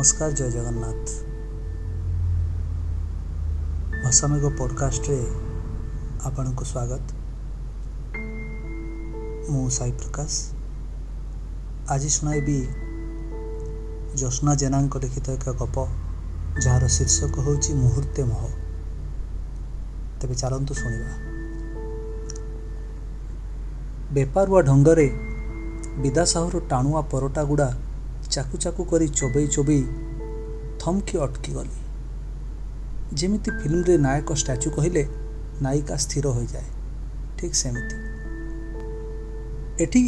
ନମସ୍କାର ଜୟ ଜଗନ୍ନାଥ। ଭାଷାମେଘ ପଡ଼କାଷ୍ଟରେ ଆପଣଙ୍କୁ ସ୍ୱାଗତ। ମୁଁ ସାଇ ପ୍ରକାଶ। ଆଜି ଶୁଣାଇବି ଜ୍ୟୋତ୍ସ୍ନା ଜେନାଙ୍କ ଲିଖିତ ଏକ ଗପ ଯାହାର ଶୀର୍ଷକ ହେଉଛି ମୁହୂର୍ତ୍ତେ ମୋହ। ତେବେ ଚାଲନ୍ତୁ ଶୁଣିବା। ବେପାରୁଆ ଢଙ୍ଗରେ ବିଦା ସାହୁର ଟାଣୁଆ ପରଟା ଗୁଡ଼ା ଚାକୁ ଚାକୁ କରି ଚୋବେଇ ଚୋବେଇ ଥମକି ଅଟକିଗଲି। ଯେମିତି ଫିଲ୍ମରେ ନାୟକ ଷ୍ଟାଚୁ କହିଲେ ନାୟିକା ସ୍ଥିର ହୋଇଯାଏ। ଠିକ୍ ସେମିତି। ଏଠି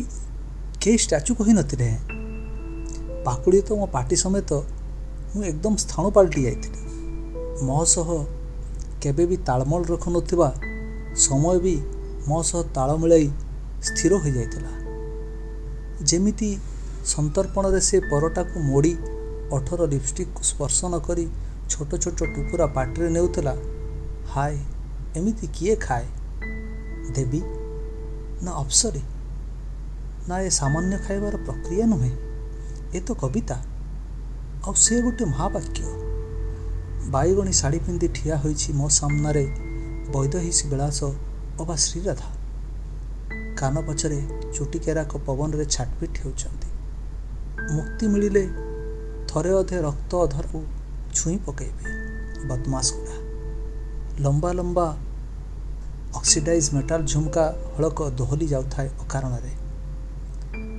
କେହି ଷ୍ଟାଚୁ କହିନଥିଲେ ପାକୁଡ଼ି ତ ମୋ ପାଟି ସମେତ ମୁଁ ଏକଦମ ସ୍ଥାଣୁ ପାଲଟି ଯାଇଥିଲି। ମୋ ସହ କେବେ ବି ତାଳମଳ ରଖୁନଥିବା ସମୟ ବି ମୋ ସହ ତାଳ ମିଳାଇ ସ୍ଥିର ହୋଇଯାଇଥିଲା। ଯେମିତି ସନ୍ତର୍ପଣରେ ସେ ପରଟାକୁ ମୋଡ଼ି ଅଠର ଲିପଷ୍ଟିକ୍କୁ ସ୍ପର୍ଶ ନ କରି ଛୋଟ ଛୋଟ ଟୁକୁରା ପାଟିରେ ନେଉଥିଲା ହାଏ ଏମିତି କିଏ ଖାଏ? ଦେବୀ ନା ଅପ୍ସରୀ? ନା ଏ ସାମାନ୍ୟ ଖାଇବାର ପ୍ରକ୍ରିୟା ନୁହେଁ? ଏ ତ କବିତା। ଆଉ ସେ ଗୋଟେ ମହାବାକ୍ୟ। ବାଇଗଣୀ ଶାଢ଼ୀ ପିନ୍ଧି ଠିଆ ହୋଇଛି ମୋ ସାମ୍ନାରେ ବୈଦହିସୀ ବିଳାସ ଅବା ଶ୍ରୀରାଧା। କାନ ପଛରେ ଚୁଟି କେରାକ ପବନରେ ଛାଟପିଟ ହେଉଛନ୍ତି। ମୁକ୍ତି ମିଳିଲେ ଥରେ ଅଧେ ରକ୍ତ ଅଧରକୁ ଛୁଇଁ ପକାଇବେ ବଦମାସ ଗୁଡ଼ା ଲମ୍ବା ଲମ୍ବା ଅକ୍ସିଡାଇଜ୍ ମେଟାଲ ଝୁମକା ହଳକ ଦୋହଲି ଯାଉଥାଏ ଅକାରଣରେ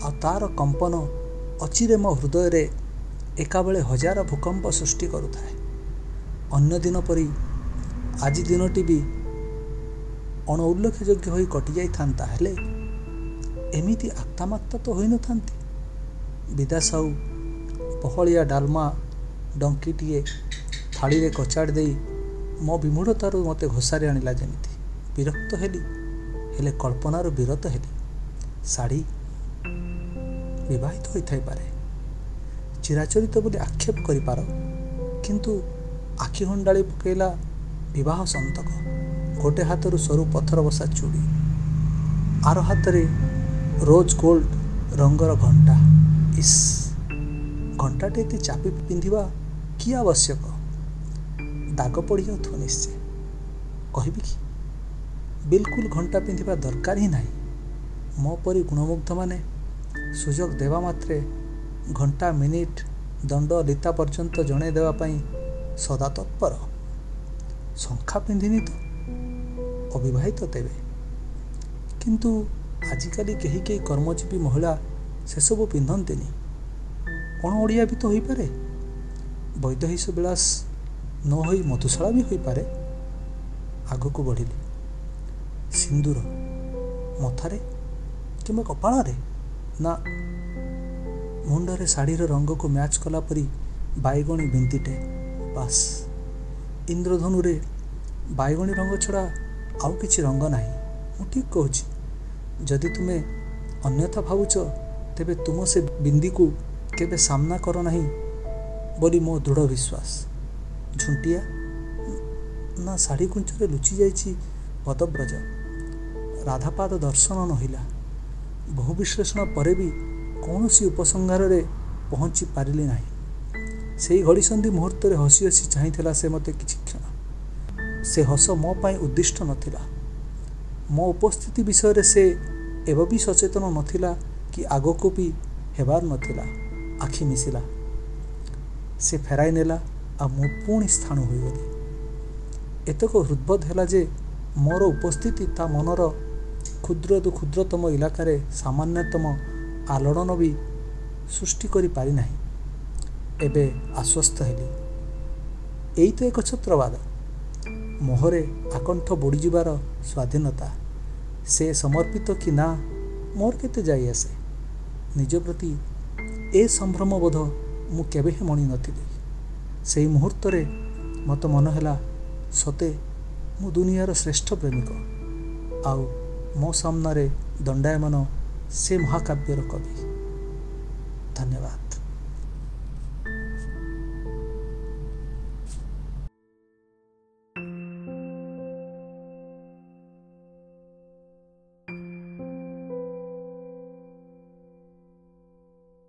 ଆଉ ତାର କମ୍ପନ ଅଚିରେ ମୋ ହୃଦୟରେ ଏକାବେଳେ ହଜାର ଭୂକମ୍ପ ସୃଷ୍ଟି କରୁଥାଏ ଅନ୍ୟ ଦିନ ପରି ଆଜି ଦିନଟି ବି ଅଣ ଉଲ୍ଲେଖଯୋଗ୍ୟ ହୋଇ କଟିଯାଇଥାନ୍ତା ହେଲେ ଏମିତି ଆକ୍ତାମାକ୍ତା ତ ହୋଇନଥାନ୍ତି ବିଦା ସାହୁ ପହଳିଆ ଡାଲମା ଡଙ୍କିଟିଏ ଥାଳିରେ କଚାଡ଼ି ଦେଇ ମୋ ବିମୂଢ଼ତାରୁ ମୋତେ ଘୋଷାରି ଆଣିଲା ଯେମିତି। ବିରକ୍ତ ହେଲି ହେଲେ କଳ୍ପନାରୁ ବିରତ ହେଲି। ଶାଢ଼ୀ ବିବାହିତ ହୋଇଥାଇପାରେ। ଚିରାଚରିତ ବୋଲି ଆକ୍ଷେପ କରିପାର କିନ୍ତୁ ଆଖି ହଣ୍ଡାଳି ପକାଇଲା ବିବାହ ସନ୍ତକ ଗୋଟେ ହାତରୁ ସରୁ ପଥର ବସା ଚୁଡ଼ି ଆର ହାତରେ ରୋଜ୍ ଗୋଲ୍ଡ ରଙ୍ଗର ଘଣ୍ଟା। ଇସ୍ ଘଣ୍ଟାଟେ ଏତେ ଚାପି ପିନ୍ଧିବା କି ଆବଶ୍ୟକ ଦାଗ ପଡ଼ିଯାଉଥିବ ନିଶ୍ଚୟ କହିବି କି ବିଲକୁଲ ଘଣ୍ଟା ପିନ୍ଧିବା ଦରକାର ହିଁ ନାହିଁ ମୋ ପରି ଗୁଣମୁଗ୍ଧମାନେ ସୁଯୋଗ ଦେବା ମାତ୍ରେ ଘଣ୍ଟା ମିନିଟ୍ ଦଣ୍ଡ ଲିତା ପର୍ଯ୍ୟନ୍ତ ଜଣାଇ ଦେବା ପାଇଁ ସଦା ତତ୍ପର ଶଙ୍ଖା ପିନ୍ଧିନି ତ ଅବିବାହିତ ତେବେ କିନ୍ତୁ ଆଜିକାଲି କେହି କେହି କର୍ମଜୀବୀ ମହିଳା ସେସବୁ ପିନ୍ଧନ୍ତିନି। କ'ଣ ଓଡ଼ିଆ ବି ତ ହୋଇପାରେ? ବୈଦହିସ ବିଳାସ ନ ହୋଇ ମଧୁଶାଳା ବି ହୋଇପାରେ? ଆଗକୁ ବଢ଼ିଲି। ସିନ୍ଦୁର ମଥାରେ କିମ୍ବା କପାଳରେ? ନା ମୁଣ୍ଡରେ ଶାଢ଼ୀର ରଙ୍ଗକୁ ମ୍ୟାଚ୍ କଲା ପରି ବାଇଗଣୀ ବିନ୍ତିଟେ ବାସ୍। ଇନ୍ଦ୍ରଧନୁରେ ବାଇଗଣୀ ରଙ୍ଗ ଛଡ଼ା ଆଉ କିଛି ରଙ୍ଗ ନାହିଁ। ମୁଁ ଠିକ୍ କହୁଛି ଯଦି ତୁମେ ଅନ୍ୟଥା ଭାବୁଛ ତେବେ ତୁମ ସେ ବିନ୍ଦିକୁ କେବେ ସାମ୍ନା କର ନାହିଁ ବୋଲି ମୋ ଦୃଢ଼ ବିଶ୍ୱାସ। ଝୁଣ୍ଟିଆ ନା ଶାଢ଼ୀ କୁଞ୍ଚରେ ଲୁଚି ଯାଇଛି ପଦବ୍ରଜ। ରାଧାପାଦ ଦର୍ଶନ ନହିଲା। ବହୁ ବିଶ୍ଳେଷଣ ପରେ ବି କୌଣସି ଉପସଂହାରରେ ପହଞ୍ଚି ପାରିଲି ନାହିଁ। ସେଇ ଘଡ଼ିସନ୍ଧି ମୁହୂର୍ତ୍ତରେ ହସି ହସି ଚାହିଁଥିଲା ସେ ମୋତେ କିଛି କ୍ଷଣ। ସେ ହସ ମୋ ପାଇଁ ଉଦ୍ଦିଷ୍ଟ ନଥିଲା। ମୋ ଉପସ୍ଥିତି ବିଷୟରେ ସେ ଏବେ ବି ସଚେତନ ନଥିଲା କି ଆଗକୁ ବି ହେବାର ନଥିଲା ଆଖି ମିଶିଲା। ସେ ଫେରାଇ ନେଲା ଆଉ ମୁଁ ପୁଣି ସ୍ଥାଣୁ ହୋଇଗଲି। ଏତକ ହୃଦବୋଧ ହେଲା ଯେ ମୋର ଉପସ୍ଥିତି ତା ମନର କ୍ଷୁଦ୍ରରୁ କ୍ଷୁଦ୍ରତମ ଇଲାକାରେ ସାମାନ୍ୟତମ ଆଲୋଡ଼ନ ବି ସୃଷ୍ଟି କରିପାରିନାହିଁ ଏବେ ଆଶ୍ୱସ୍ତ ହେଲି। ଏଇ ତ ଏକ ଛତ୍ରବାଦ। ମୋହରେ ଆକଣ୍ଠ ବୁଡ଼ିଯିବାର ସ୍ୱାଧୀନତା। ସେ ସମର୍ପିତ କି ନା ମୋର କେତେ ଯାଇ ଆସେ। ନିଜ ପ୍ରତି ଏ ସମ୍ଭ୍ରମବୋଧ ମୁଁ କେବେ ହିଁ ମଣି ନଥିଲି ମୁହୂର୍ତ୍ତରେ ମୋତେ ମନେ ହେଲା ସତେ ମୁଁ ଦୁନିଆର ଶ୍ରେଷ୍ଠ ପ୍ରେମିକ। ଆଉ ମୋ ସାମ୍ନାରେ ଦଣ୍ଡାୟମାନ ସେ ମହାକାବ୍ୟର କବି। ଧନ୍ୟବାଦ।